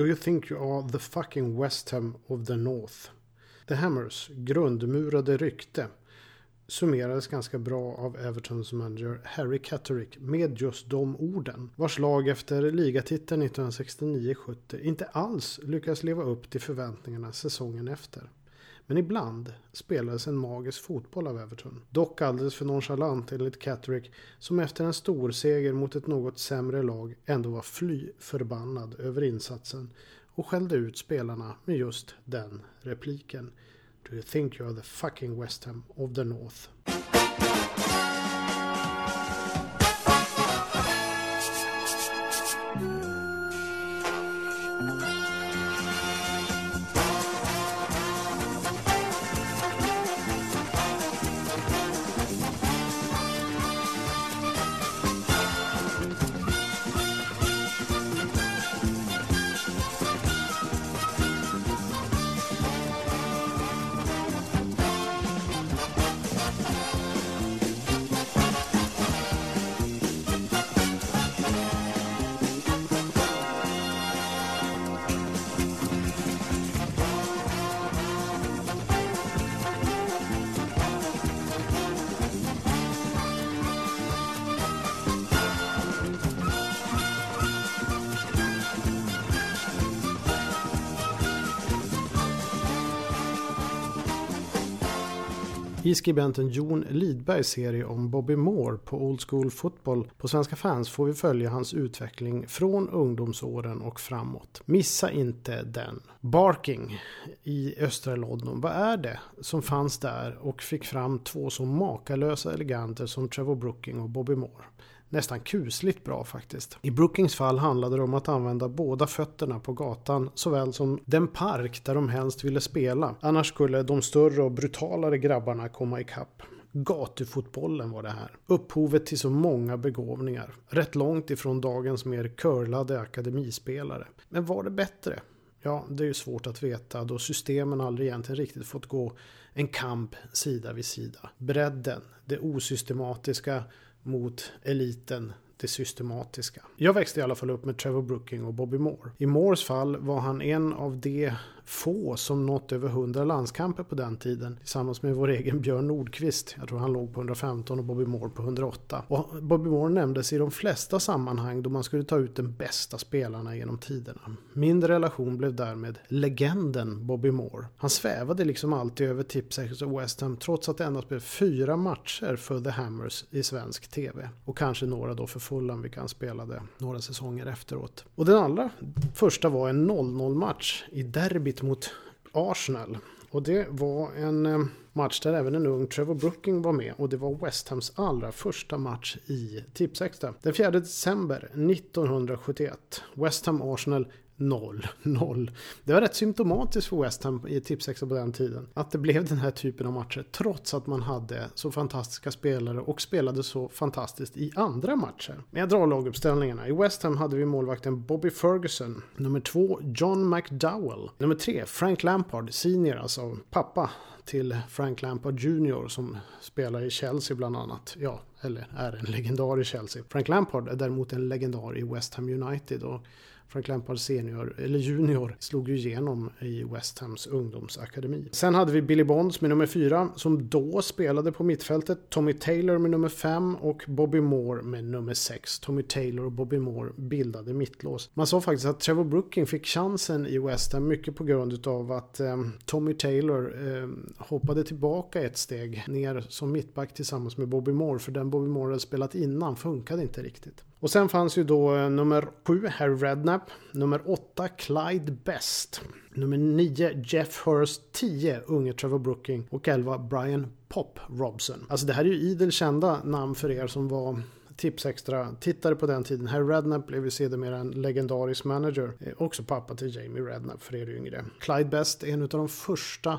Do you think you are the fucking West Ham of the North? The Hammers grundmurade rykte summerades ganska bra av Evertons manager Harry Catterick med just de orden. Vars lag efter ligatiteln 1969-70 inte alls lyckades leva upp till förväntningarna säsongen efter. Men ibland spelades en magisk fotboll av Everton. Dock alldeles för nonchalant enligt Catterick som efter en stor seger mot ett något sämre lag ändå var fly förbannad över insatsen och skällde ut spelarna med just den repliken. Do you think you are the fucking West Ham of the North? I skribenten Jon Lidbergs serie om Bobby Moore på Old School Football på Svenska fans får vi följa hans utveckling från ungdomsåren och framåt. Missa inte den. Barking i östra London, vad är det som fanns där och fick fram två så makalösa eleganter som Trevor Brooking och Bobby Moore? Nästan kusligt bra faktiskt. I Brookings fall handlade det om att använda båda fötterna på gatan såväl som den park där de helst ville spela. Annars skulle de större och brutalare grabbarna komma ikapp. Gatufotbollen var det här. Upphovet till så många begåvningar. Rätt långt ifrån dagens mer curlade akademispelare. Men var det bättre? Ja, det är ju svårt att veta då systemen aldrig egentligen riktigt fått gå en kamp sida vid sida. Bredden, det osystematiska mot eliten det systematiska. Jag växte i alla fall upp med Trevor Brooking och Bobby Moore. I Moores fall var han en av de få som nått över 100 landskamper på den tiden. Tillsammans med vår egen Björn Nordqvist. Jag tror han låg på 115 och Bobby Moore på 108. Och Bobby Moore nämndes i de flesta sammanhang då man skulle ta ut den bästa spelarna genom tiderna. Min relation blev därmed legenden Bobby Moore. Han svävade liksom alltid över Tipsexers och West Ham trots att det endast blev fyra matcher för The Hammers i svensk TV. Och kanske några då för Fulham vilka han spelade några säsonger efteråt. Och den allra första var en 0-0 match i derby derbyt mot Arsenal. Och det var en eh, match där även en ung Trevor Brooking var med och det var West Hams allra första match i Tipsextra. Den 4 december 1971. West Ham Arsenal 0-0. Det var rätt symptomatiskt för West Ham i Tipsextra på den tiden. Att det blev den här typen av matcher trots att man hade så fantastiska spelare och spelade så fantastiskt i andra matcher. Men jag drar laguppställningarna. I West Ham hade vi målvakten Bobby Ferguson. Nummer två John McDowell. Nummer tre Frank Lampard senior, alltså pappa till Frank Lampard Jr som spelar i Chelsea bland annat. Ja, eller är en legendar i Chelsea. Frank Lampard är däremot en legendar i West Ham United och Frank Lampard senior, eller junior, slog ju igenom i West Hams ungdomsakademi. Sen hade vi Billy Bonds med nummer fyra som då spelade på mittfältet. Tommy Taylor med nummer fem och Bobby Moore med nummer sex. Tommy Taylor och Bobby Moore bildade mittlås. Man sa faktiskt att Trevor Brooking fick chansen i West Ham mycket på grund av att eh, Tommy Taylor eh, hoppade tillbaka ett steg ner som mittback tillsammans med Bobby Moore för den Bobby Moore hade spelat innan funkade inte riktigt. Och sen fanns ju då eh, nummer 7, Harry Redknapp. Nummer 8, Clyde Best. Nummer 9, Jeff Hurst. 10, unge Trevor Brooking. Och 11, Brian Pop Robson. Alltså det här är ju idel kända namn för er som var Tipsextra tittare på den tiden. Harry Redknapp blev ju sedermera en legendarisk manager. Eh, också pappa till Jamie Redknapp för er yngre. Clyde Best är en av de första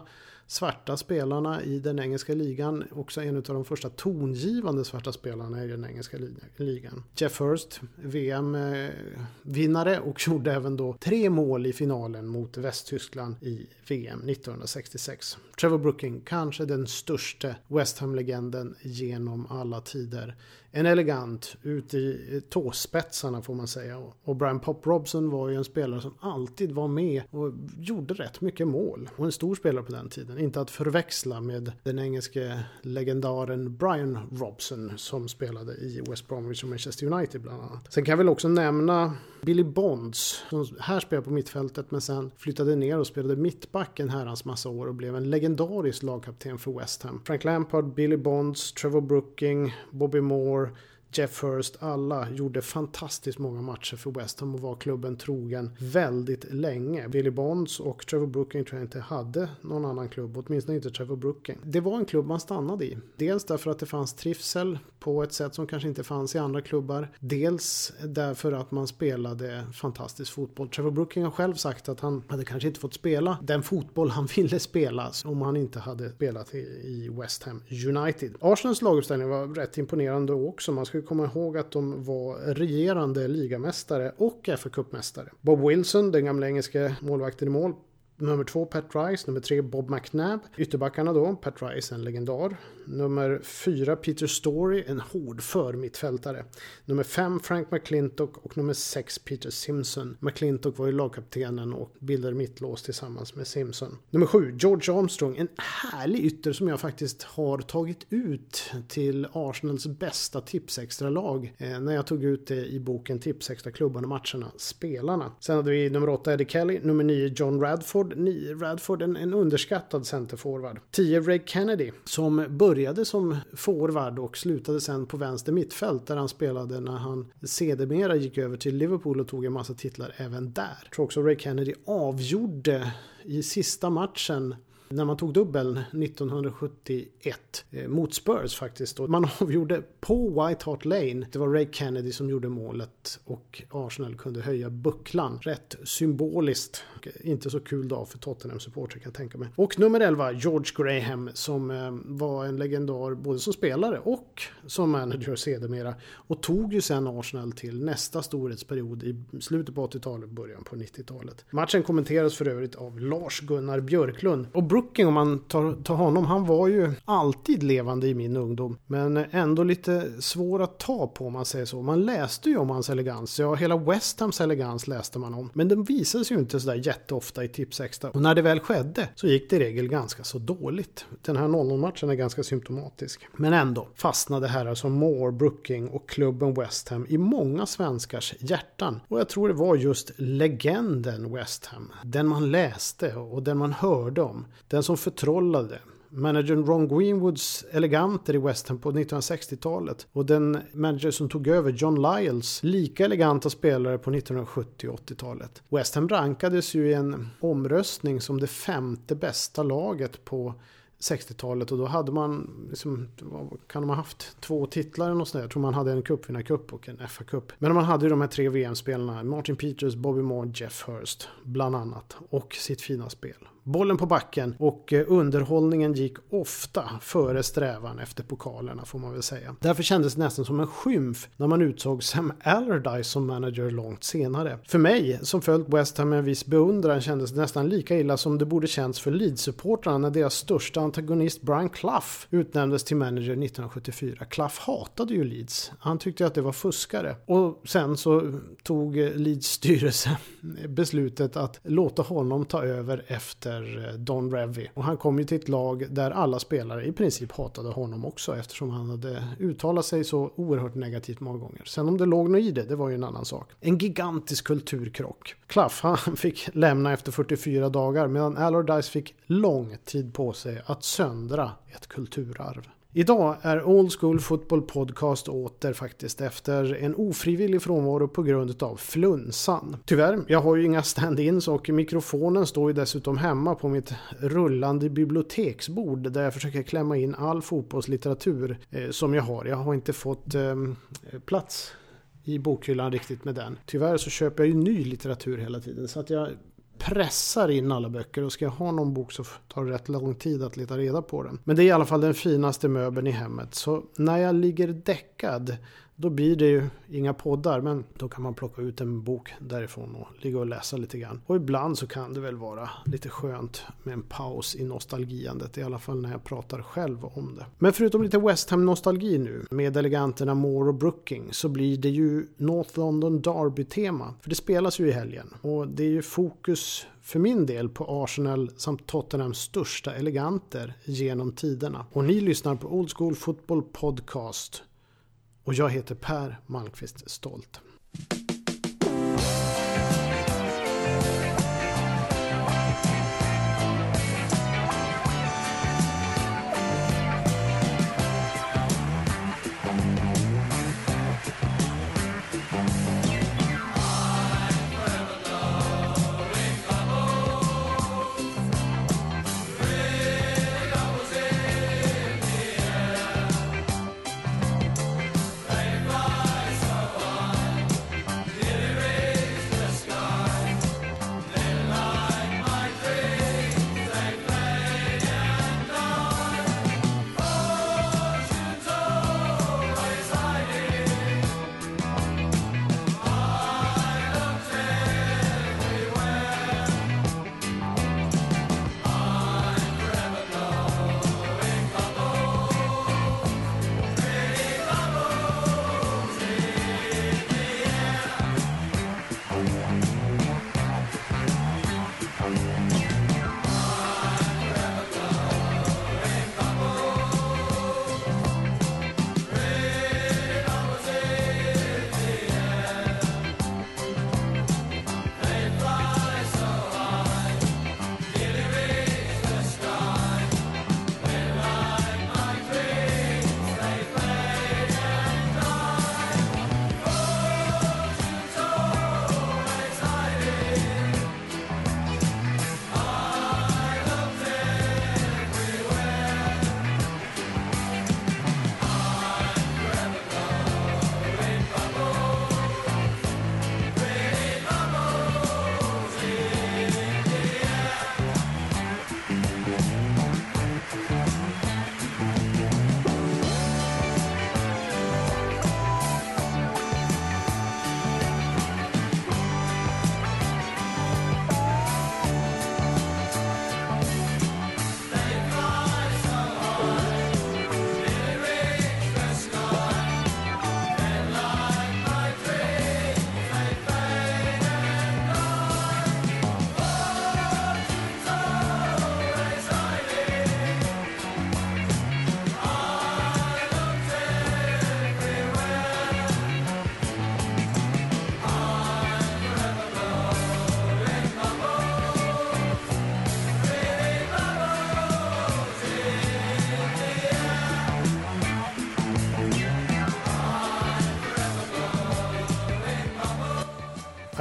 svarta spelarna i den engelska ligan. Också en av de första tongivande svarta spelarna i den engelska ligan. Jeff Hurst, VM-vinnare och gjorde även då tre mål i finalen mot Västtyskland i VM 1966. Trevor Brooking, kanske den största West Ham-legenden genom alla tider en elegant ut i tåspetsarna får man säga. Och Brian Pop Robson var ju en spelare som alltid var med och gjorde rätt mycket mål. Och en stor spelare på den tiden. Inte att förväxla med den engelske legendaren Brian Robson som spelade i West Bromwich och Manchester United bland annat. Sen kan jag väl också nämna Billy Bonds som här spelade på mittfältet men sen flyttade ner och spelade mittback en herrans massa år och blev en legendarisk lagkapten för West Ham. Frank Lampard, Billy Bonds, Trevor Brooking, Bobby Moore Moore, Jeff Hurst, alla gjorde fantastiskt många matcher för West Ham och var klubben trogen väldigt länge. Billy Bonds och Trevor Brooking tror jag inte hade någon annan klubb, åtminstone inte Trevor Brooking. Det var en klubb man stannade i. Dels därför att det fanns trivsel på ett sätt som kanske inte fanns i andra klubbar. Dels därför att man spelade fantastisk fotboll. Trevor Brooking har själv sagt att han hade kanske inte fått spela den fotboll han ville spela om han inte hade spelat i West Ham United. Arsenals laguppställning var rätt imponerande också. Man ska ju komma ihåg att de var regerande ligamästare och FA-cupmästare. Bob Wilson, den gamla engelska målvakten i mål, Nummer två Pat Rice, nummer tre Bob McNabb. Ytterbackarna då, Pat Rice en legendar. Nummer 4, Peter Story, en hård förmittfältare. Nummer 5, Frank McClintock och nummer 6, Peter Simpson. McClintock var ju lagkaptenen och bildade mittlås tillsammans med Simpson. Nummer 7, George Armstrong, en härlig ytter som jag faktiskt har tagit ut till Arsenals bästa tipsextra-lag eh, när jag tog ut det i boken Tipsextra klubbarna matcherna, spelarna. Sen hade vi nummer 8, Eddie Kelly, nummer 9, John Radford Radford, Radford en, en underskattad centerforward. 10 Ray Kennedy som började började som forward och slutade sen på vänster mittfält där han spelade när han sedermera gick över till Liverpool och tog en massa titlar även där. Jag tror också Ray Kennedy avgjorde i sista matchen när man tog dubbeln 1971 eh, mot Spurs faktiskt. Och man avgjorde på White Hart Lane. Det var Ray Kennedy som gjorde målet och Arsenal kunde höja bucklan. Rätt symboliskt. Inte så kul dag för Tottenham-supportrar kan jag tänka mig. Och nummer 11, George Graham som eh, var en legendar både som spelare och som manager sedermera. Och tog ju sen Arsenal till nästa storhetsperiod i slutet på 80-talet, början på 90-talet. Matchen kommenteras för övrigt av Lars-Gunnar Björklund. Och Brooking om man tar, tar honom, han var ju alltid levande i min ungdom. Men ändå lite svår att ta på om man säger så. Man läste ju om hans elegans. Ja, hela West Hams elegans läste man om. Men den visades ju inte sådär jätteofta i Tipsextra. Och när det väl skedde så gick det i regel ganska så dåligt. Den här 0-0-matchen är ganska symptomatisk. Men ändå fastnade herrar som Moore, Brooking och klubben West Ham i många svenskars hjärtan. Och jag tror det var just legenden West Ham. Den man läste och den man hörde om. Den som förtrollade managern Ron Greenwoods eleganter i West Ham på 1960-talet och den manager som tog över John Lyles lika eleganta spelare på 1970 och 80-talet. West Ham rankades ju i en omröstning som det femte bästa laget på 60-talet och då hade man, liksom, kan de ha haft två titlar eller något sånt där. Jag tror man hade en cupvinnarcup och en FA-cup. Men man hade ju de här tre VM-spelarna, Martin Peters, Bobby Moore, Jeff Hurst bland annat. Och sitt fina spel bollen på backen och eh, underhållningen gick ofta före strävan efter pokalerna får man väl säga. Därför kändes det nästan som en skymf när man utsåg Sam Allardyce som manager långt senare. För mig som följt West Ham med en viss beundran kändes det nästan lika illa som det borde känts för Leeds-supportrarna när deras största antagonist Brian Clough utnämndes till manager 1974. Clough hatade ju Leeds. Han tyckte att det var fuskare. Och sen så tog Leeds styrelse beslutet att låta honom ta över efter heter eh, Don Revy. Och han kom ju till ett lag där alla spelare i princip hatade honom också eftersom han hade uttalat sig så oerhört negativt många gånger. Sen om det låg något i det, det var ju en annan sak. En gigantisk kulturkrock. Klaff, han fick lämna efter 44 dagar medan Allardyce fick lång tid på sig att söndra ett kulturarv. Idag är Old School Football Podcast åter faktiskt efter en ofrivillig frånvaro på grund av flunsan. Tyvärr, jag har ju inga stand-ins och mikrofonen står ju dessutom hemma på mitt rullande biblioteksbord där jag försöker klämma in all fotbollslitteratur eh, som jag har. Jag har inte fått eh, plats i bokhyllan riktigt med den. Tyvärr så köper jag ju ny litteratur hela tiden så att jag pressar in alla böcker och ska jag ha någon bok så tar det rätt lång tid att leta reda på den. Men det är i alla fall den finaste möbeln i hemmet. Så när jag ligger däckad då blir det ju inga poddar men då kan man plocka ut en bok därifrån och ligga och läsa lite grann. Och ibland så kan det väl vara lite skönt med en paus i nostalgiandet. I alla fall när jag pratar själv om det. Men förutom lite West Ham nostalgi nu med eleganterna Moore och Brooking så blir det ju North London Derby-tema. För det spelas ju i helgen och det är ju fokus för min del på Arsenal samt Tottenhams största eleganter genom tiderna. Och ni lyssnar på Old School Football Podcast och jag heter Per Malmqvist Stolt.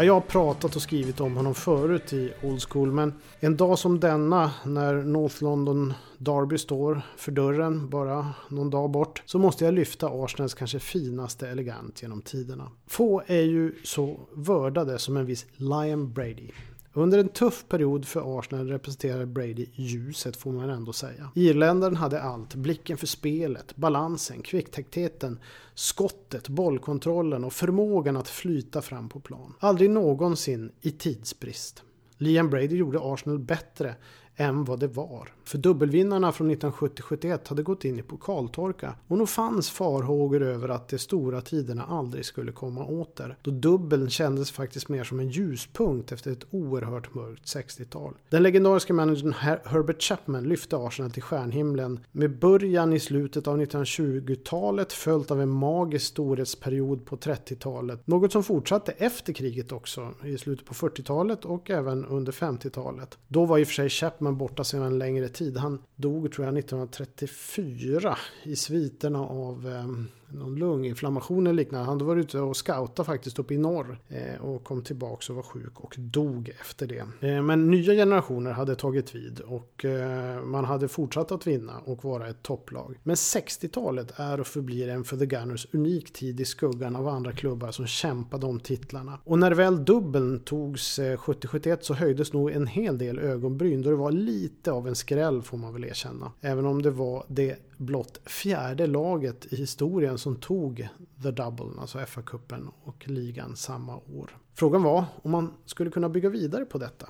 Jag har pratat och skrivit om honom förut i Old School men en dag som denna när North London Derby står för dörren bara någon dag bort så måste jag lyfta Arsenals kanske finaste elegant genom tiderna. Få är ju så vördade som en viss Lion Brady. Under en tuff period för Arsenal representerade Brady ljuset får man ändå säga. Irländaren hade allt. Blicken för spelet, balansen, kvicktäcktheten, skottet, bollkontrollen och förmågan att flyta fram på plan. Aldrig någonsin i tidsbrist. Liam Brady gjorde Arsenal bättre än vad det var. För dubbelvinnarna från 1970-71 hade gått in i pokaltorka och nog fanns farhågor över att de stora tiderna aldrig skulle komma åter. Då dubbeln kändes faktiskt mer som en ljuspunkt efter ett oerhört mörkt 60-tal. Den legendariska managern Herbert Chapman lyfte Arsenal till stjärnhimlen med början i slutet av 1920-talet följt av en magisk storhetsperiod på 30-talet. Något som fortsatte efter kriget också i slutet på 40-talet och även under 50-talet. Då var i och för sig Chapman borta sedan en längre tid tid. Han dog tror jag 1934 i sviterna av ehm, någon lunginflammation eller liknande. Han hade varit ute och scoutat faktiskt uppe i norr eh, och kom tillbaka och var sjuk och dog efter det. Eh, men nya generationer hade tagit vid och eh, man hade fortsatt att vinna och vara ett topplag. Men 60-talet är och förblir en för The Gunners unik tid i skuggan av andra klubbar som kämpade om titlarna. Och när väl dubbeln togs 70-71 så höjdes nog en hel del ögonbryn då det var lite av en skräll får man väl erkänna. Även om det var det blott fjärde laget i historien som tog the double, alltså FA-cupen och ligan samma år. Frågan var om man skulle kunna bygga vidare på detta.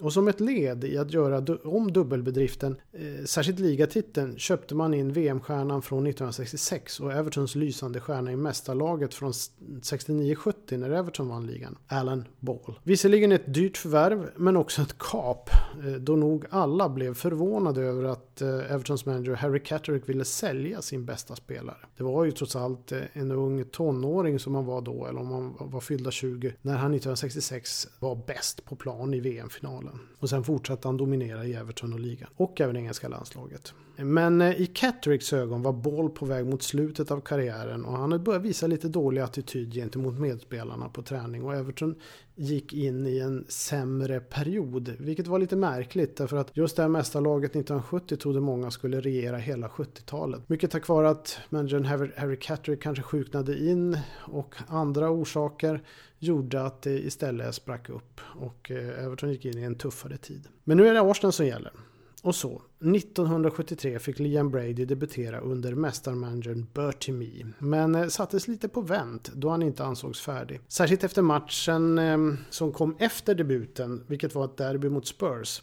Och som ett led i att göra om dubbelbedriften, eh, särskilt ligatiteln, köpte man in VM-stjärnan från 1966 och Evertons lysande stjärna i mästarlaget från 69-70 när Everton vann ligan, Alan Ball. Visserligen ett dyrt förvärv, men också ett kap, eh, då nog alla blev förvånade över att eh, Evertons manager Harry Catterick ville sälja sin bästa spelare. Det var ju trots allt eh, en ung tonåring som han var då, eller om han var fyllda 20, när han 1966 var bäst på plan i VM-finalen. Och sen fortsatte han dominera i Everton och ligan. Och även engelska landslaget. Men eh, i Cattericks ögon var Ball på väg mot slutet av karriären och han hade börjat visa lite dålig attityd gentemot medspelarna på träning och Everton gick in i en sämre period. Vilket var lite märkligt därför att just det här mästarlaget 1970 trodde många skulle regera hela 70-talet. Mycket tack vare att managern Harry, Catterick kanske sjuknade in och andra orsaker gjorde att det istället sprack upp och eh, Everton gick in i en tuffare tid. Men nu är det Arsenal som gäller. Och så, 1973 fick Liam Brady debutera under mästarmanagern Bertie Mee. Men eh, sattes lite på vänt då han inte ansågs färdig. Särskilt efter matchen eh, som kom efter debuten, vilket var ett derby mot Spurs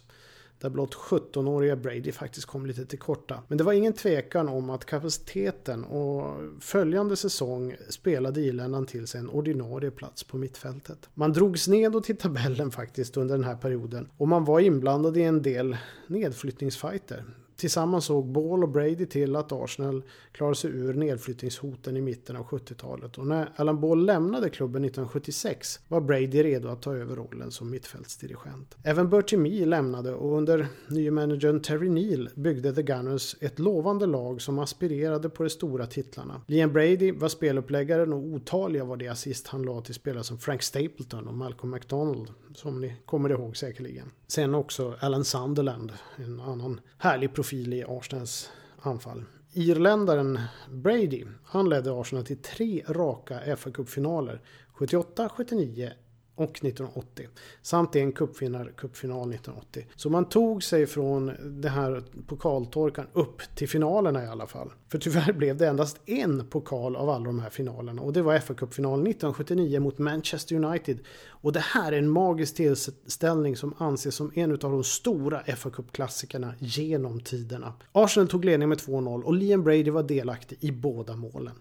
där blott 17-åriga Brady faktiskt kom lite till korta. Men det var ingen tvekan om att kapaciteten och följande säsong spelade irländan till sig en ordinarie plats på mittfältet. Man drogs nedåt till tabellen faktiskt under den här perioden och man var inblandad i en del nedflyttningsfighter. Tillsammans såg Ball och Brady till att Arsenal klarade sig ur nedflyttningshoten i mitten av 70-talet och när Alan Ball lämnade klubben 1976 var Brady redo att ta över rollen som mittfältsdirigent. Även Bertie Mee lämnade och under nye managern Terry Neal byggde The Gunners ett lovande lag som aspirerade på de stora titlarna. Liam Brady var speluppläggaren och otaliga var de assist han la till spelare som Frank Stapleton och Malcolm McDonald som ni kommer ihåg säkerligen. Sen också Alan Sunderland, en annan härlig profil i Arsenals anfall. Irländaren Brady, han ledde Arsenal till tre raka FA-cupfinaler, 78, 79 och 1980. Samt en cupfinal, cupfinal 1980. Så man tog sig från den här pokaltorkan upp till finalerna i alla fall. För tyvärr blev det endast en pokal av alla de här finalerna och det var FA-cupfinalen 1979 mot Manchester United. Och det här är en magisk tillställning som anses som en av de stora fa Cup-klassikerna genom tiderna. Arsenal tog ledning med 2-0 och Liam Brady var delaktig i båda målen.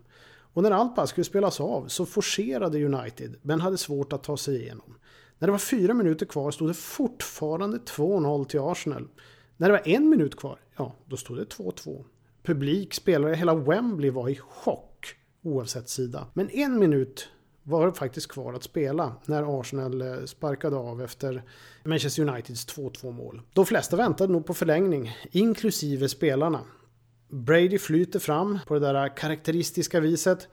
Och när allt bara skulle spelas av så forcerade United, men hade svårt att ta sig igenom. När det var fyra minuter kvar stod det fortfarande 2-0 till Arsenal. När det var en minut kvar, ja, då stod det 2-2. Publik, spelare, hela Wembley var i chock oavsett sida. Men en minut var det faktiskt kvar att spela när Arsenal eh, sparkade av efter Manchester Uniteds 2-2 mål. De flesta väntade nog på förlängning, inklusive spelarna. Brady flyter fram på det där karaktäristiska viset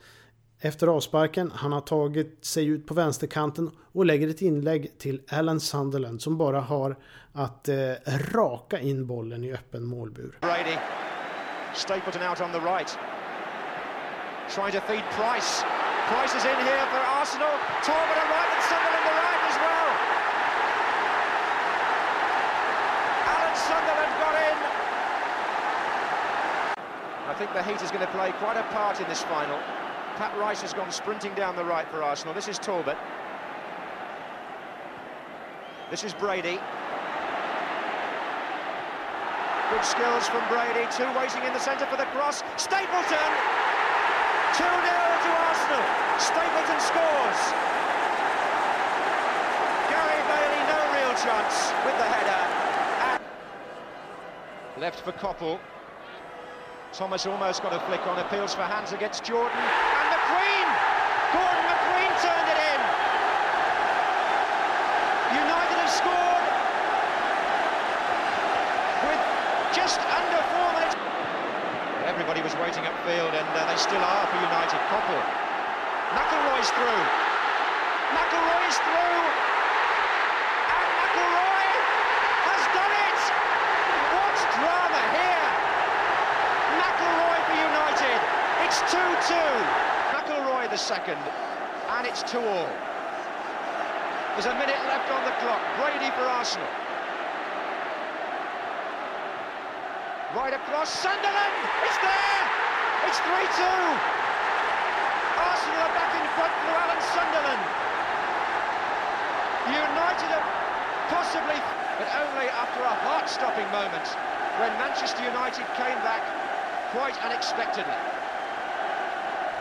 efter avsparken. Han har tagit sig ut på vänsterkanten och lägger ett inlägg till Alan Sunderland som bara har att eh, raka in bollen i öppen målbur. Brady, Stapleton out on the right. Trying to feed Price. Price is in here for Arsenal. Talbot on right and Sunderland the right I think the heat is going to play quite a part in this final. Pat Rice has gone sprinting down the right for Arsenal. This is Talbot. This is Brady. Good skills from Brady. Two waiting in the centre for the cross. Stapleton! 2-0 to Arsenal. Stapleton scores. Gary Bailey, no real chance with the header. Left for Koppel. Thomas almost got a flick on, appeals for hands against Jordan. And McQueen! Gordon McQueen turned it in. United have scored with just under four minutes. everybody was waiting upfield, and uh, they still are for United. Koppel. McElroy's through. McElroy is through. And McElroy has done it. What drama here. McElroy for United. 2-2. McElroy the second. And it's 2 all. There's a minute left on the clock. Brady for Arsenal. Right across Sunderland. It's there. It's 3-2. Arsenal are back in front through Alan Sunderland. United have possibly, but only after a heart-stopping moment when Manchester United came back quite unexpectedly.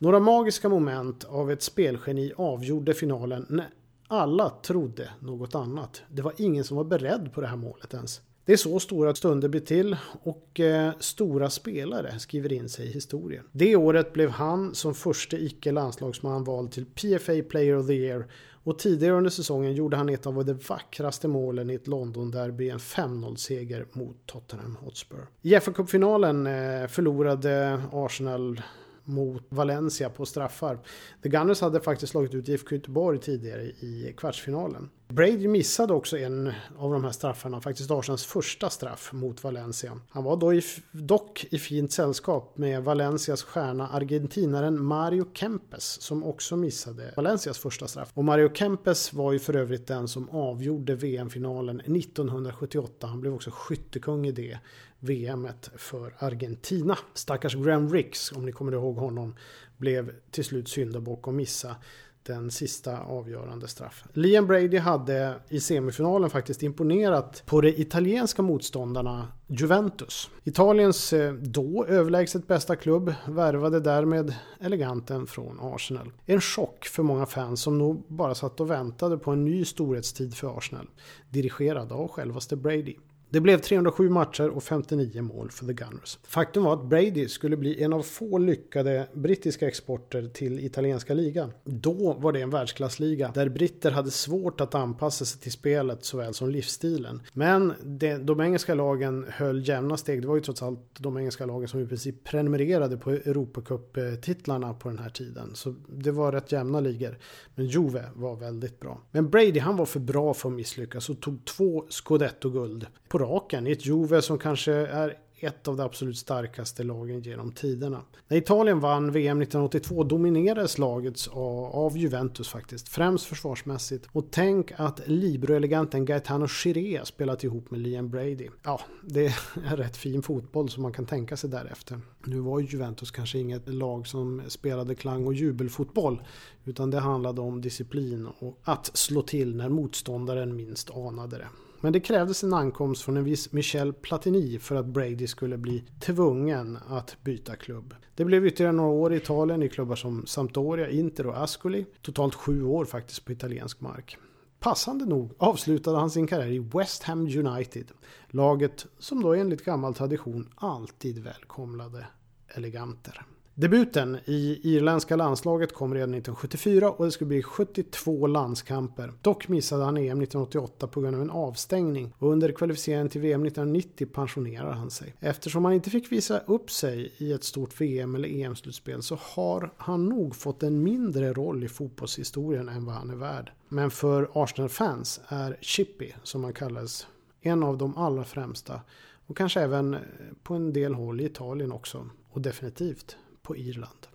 Några magiska moment av ett spelgeni avgjorde finalen när alla trodde något annat. Det var ingen som var beredd på det här målet ens. Det är så stora stunder blir till och eh, stora spelare skriver in sig i historien. Det året blev han som första icke landslagsman vald till PFA Player of the Year och tidigare under säsongen gjorde han ett av de vackraste målen i ett London-derby, en 5-0-seger mot Tottenham Hotspur. I FA-cupfinalen eh, förlorade Arsenal mot Valencia på straffar. The Gunners hade faktiskt slagit ut IFK Göteborg tidigare i kvartsfinalen. Brady missade också en av de här straffarna, faktiskt Arsenals första straff mot Valencia. Han var då i, dock i fint sällskap med Valencias stjärna argentinaren Mario Kempes som också missade Valencias första straff. Och Mario Kempes var ju för övrigt den som avgjorde VM-finalen 1978. Han blev också skyttekung i det VMet för Argentina. Stackars Graham Ricks, om ni kommer ihåg honom, blev till slut syndabock och missa den sista avgörande straffen. Liam Brady hade i semifinalen faktiskt imponerat på de italienska motståndarna Juventus. Italiens eh, då överlägset bästa klubb värvade därmed eleganten från Arsenal. En chock för många fans som nog bara satt och väntade på en ny storhetstid för Arsenal. Dirigerad av självaste Brady. Det blev 307 matcher och 59 mål för The Gunners. Faktum var att Brady skulle bli en av få lyckade brittiska exporter till italienska ligan. Då var det en världsklassliga där britter hade svårt att anpassa sig till spelet såväl som livsstilen. Men det, de engelska lagen höll jämna steg. Det var ju trots allt de engelska lagen som i princip prenumererade på Europacup-titlarna på den här tiden. Så det var rätt jämna ligor. Men Juve var väldigt bra. Men Brady han var för bra för att misslyckas och tog två scudetto-guld på raken i ett Juve som kanske är ett av de absolut starkaste lagen genom tiderna. När Italien vann VM 1982 dominerades laget av Juventus faktiskt, främst försvarsmässigt. Och tänk att Libro-eleganten Gaetano Chiré spelat ihop med Liam Brady. Ja, det är rätt fin fotboll som man kan tänka sig därefter. Nu var ju Juventus kanske inget lag som spelade klang och jubelfotboll, utan det handlade om disciplin och att slå till när motståndaren minst anade det. Men det krävdes en ankomst från en viss Michel Platini för att Brady skulle bli tvungen att byta klubb. Det blev ytterligare några år i Italien i klubbar som Sampdoria, Inter och Ascoli. Totalt sju år faktiskt på italiensk mark. Passande nog avslutade han sin karriär i West Ham United. Laget som då enligt gammal tradition alltid välkomnade eleganter. Debuten i irländska landslaget kom redan 1974 och det skulle bli 72 landskamper. Dock missade han EM 1988 på grund av en avstängning och under kvalificeringen till VM 1990 pensionerar han sig. Eftersom han inte fick visa upp sig i ett stort VM eller EM-slutspel så har han nog fått en mindre roll i fotbollshistorien än vad han är värd. Men för Arsenal-fans är Chippy, som han kallades, en av de allra främsta och kanske även på en del håll i Italien också och definitivt på Irland.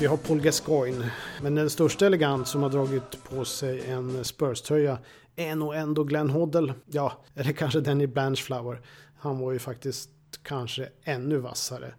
Vi har Paul Gascoigne. Men den största elegant som har dragit på sig en Spurs-tröja är nog ändå Glenn Hoddle. Ja, eller kanske Danny Blanchflower. Han var ju faktiskt kanske ännu vassare.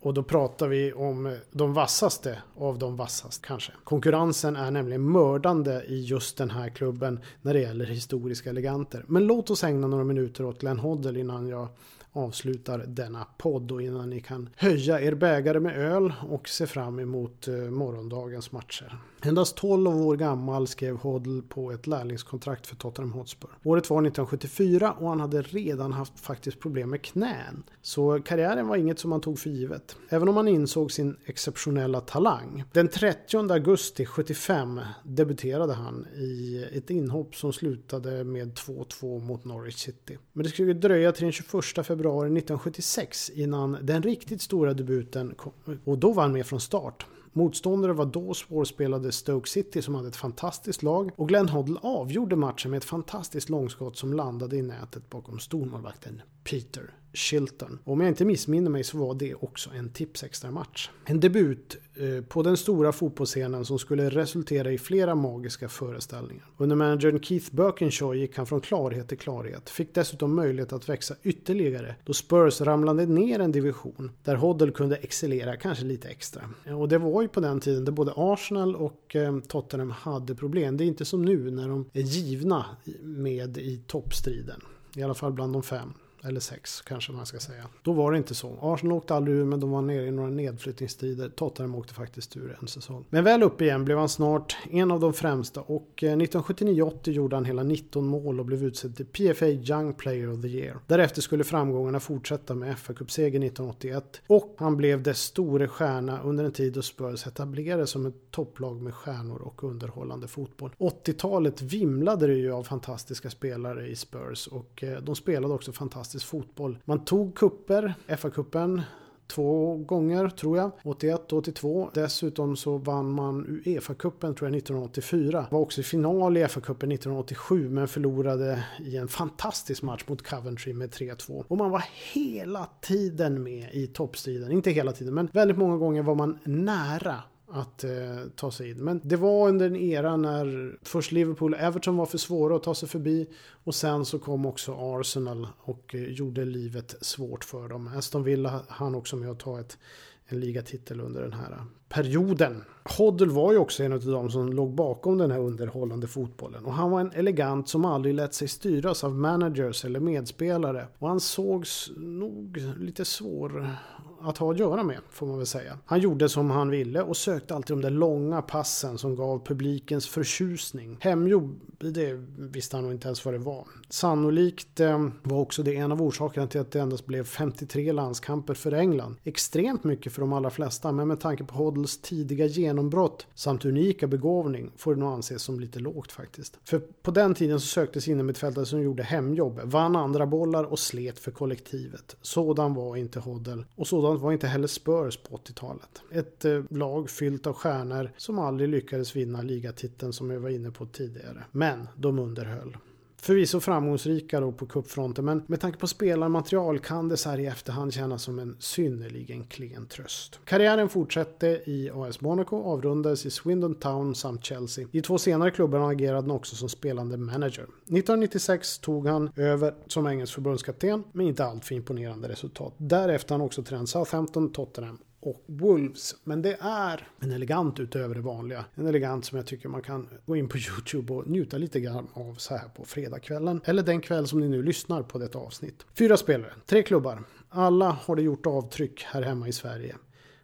Och då pratar vi om de vassaste av de vassaste kanske. Konkurrensen är nämligen mördande i just den här klubben när det gäller historiska eleganter. Men låt oss ägna några minuter åt Glenn Hoddle innan jag avslutar denna podd och innan ni kan höja er bägare med öl och se fram emot eh, morgondagens matcher. Endast 12 år gammal skrev Hoddle på ett lärlingskontrakt för Tottenham Hotspur. Året var 1974 och han hade redan haft faktiskt problem med knän. Så karriären var inget som han tog för givet. Även om han insåg sin exceptionella talang. Den 30 augusti 75 debuterade han i ett inhopp som slutade med 2-2 mot Norwich City. Men det skulle dröja till den 21 februari 1976 innan den riktigt stora debuten kom. Och då var han med från start. Motståndare var då svårspelade Stoke City som hade ett fantastiskt lag och Glenn Hoddle avgjorde matchen med ett fantastiskt långskott som landade i nätet bakom stormålvakten Peter Shilton. Om jag inte missminner mig så var det också en tipsextra match. En debut eh, på den stora fotbollsscenen som skulle resultera i flera magiska föreställningar. Under managern Keith Birkinshaw gick han från klarhet till klarhet. Fick dessutom möjlighet att växa ytterligare då Spurs ramlade ner en division där Hoddle kunde excellera kanske lite extra. Och det var ju på den tiden där både Arsenal och eh, Tottenham hade problem. Det är inte som nu när de är givna med i toppstriden. I alla fall bland de fem. Eller sex kanske man ska säga. Då var det inte så. Arsenal åkte aldrig ur men de var nere i några nedflyttningstider. Tottenham åkte faktiskt ur en säsong. Men väl upp igen blev han snart en av de främsta och eh, 1979-80 gjorde han hela 19 mål och blev utsedd till PFA Young Player of the Year. Därefter skulle framgångarna fortsätta med fa Cup-seger 1981 och han blev dess store stjärna under en tid då Spurs etablerades som ett topplag med stjärnor och underhållande fotboll. 80-talet vimlade det ju av fantastiska spelare i Spurs och eh, de spelade också fantastiskt fantastisk fotboll. Man tog kupper, FA-cupen, två gånger tror jag. 81 och 82. Dessutom så vann man Uefa-cupen tror jag 1984. Var också i final i FA-cupen 1987 men förlorade i en fantastisk match mot Coventry med 3-2. Och man var hela tiden med i toppstriden. Inte hela tiden men väldigt många gånger var man nära att eh, ta sig in. Men det var under en era när först Liverpool och Everton var för svåra att ta sig förbi och sen så kom också Arsenal och eh, gjorde livet svårt för dem. Aston Villa hann också med att ta ett, en ligatitel under den här eh, perioden. Hoddle var ju också en av de som låg bakom den här underhållande fotbollen och han var en elegant som aldrig lät sig styras av managers eller medspelare och han sågs nog lite svår att ha att göra med, får man väl säga. Han gjorde som han ville och sökte alltid de där långa passen som gav publikens förtjusning. Hemjobb, det visste han nog inte ens vad det var. Sannolikt eh, var också det en av orsakerna till att det endast blev 53 landskamper för England. Extremt mycket för de allra flesta, men med tanke på Hoddles tidiga genombrott samt unika begåvning får det nog anses som lite lågt faktiskt. För på den tiden så söktes innermittfältare som gjorde hemjobb, vann andra bollar och slet för kollektivet. Sådan var inte Hoddle och sådan sådant var inte heller Spurs på 80-talet. Ett eh, lag fyllt av stjärnor som aldrig lyckades vinna ligatiteln som jag var inne på tidigare. Men de underhöll. Förvisso framgångsrika då på kuppfronten men med tanke på spelarmaterial kan det så här i efterhand kännas som en synnerligen klen tröst. Karriären fortsatte i AS Monaco, avrundades i Swindon Town samt Chelsea. I två senare klubbar agerade han också som spelande manager. 1996 tog han över som engelsk förbundskapten med inte alltför imponerande resultat. Därefter har han också tränat Southampton, Tottenham och Wolves. Men det är en elegant utöver det vanliga. En elegant som jag tycker man kan gå in på YouTube och njuta lite grann av så här på fredagskvällen. Eller den kväll som ni nu lyssnar på detta avsnitt. Fyra spelare, tre klubbar. Alla har det gjort avtryck här hemma i Sverige.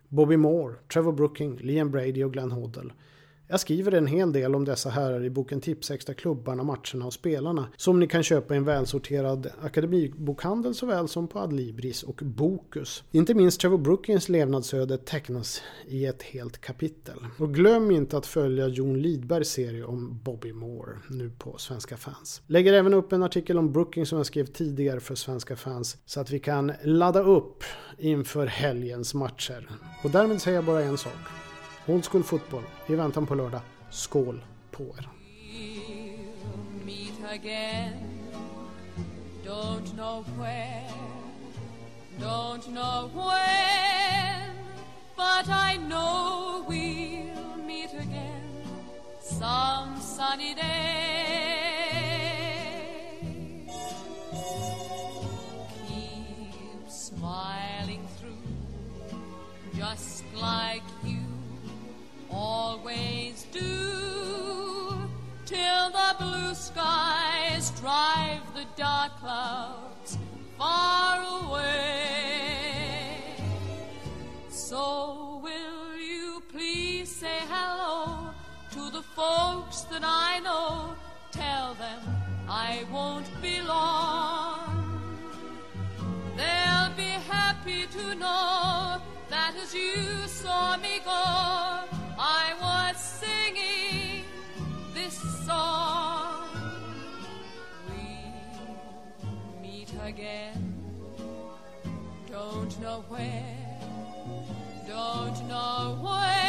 Bobby Moore, Trevor Brooking, Liam Brady och Glenn Hoddle. Jag skriver en hel del om dessa herrar i boken Tipsextra klubbarna, matcherna och spelarna som ni kan köpa i en välsorterad akademibokhandel såväl som på Adlibris och Bokus. Inte minst Trevor Brookings levnadsöde tecknas i ett helt kapitel. Och glöm inte att följa Jon Lidbergs serie om Bobby Moore nu på Svenska fans. Lägger även upp en artikel om Brooking som jag skrev tidigare för Svenska fans så att vi kan ladda upp inför helgens matcher. Och därmed säger jag bara en sak. Old School Fotboll i väntan på lördag. Skål på er! Don't know where, don't know when, but I know we'll meet again some sunny day. Keep smiling through, just like you always do, till the blue skies drive the dark clouds far away. So will you please say hello to the folks that I know? Tell them I won't be long. They'll be happy to know that as you saw me go, know where, don't know when,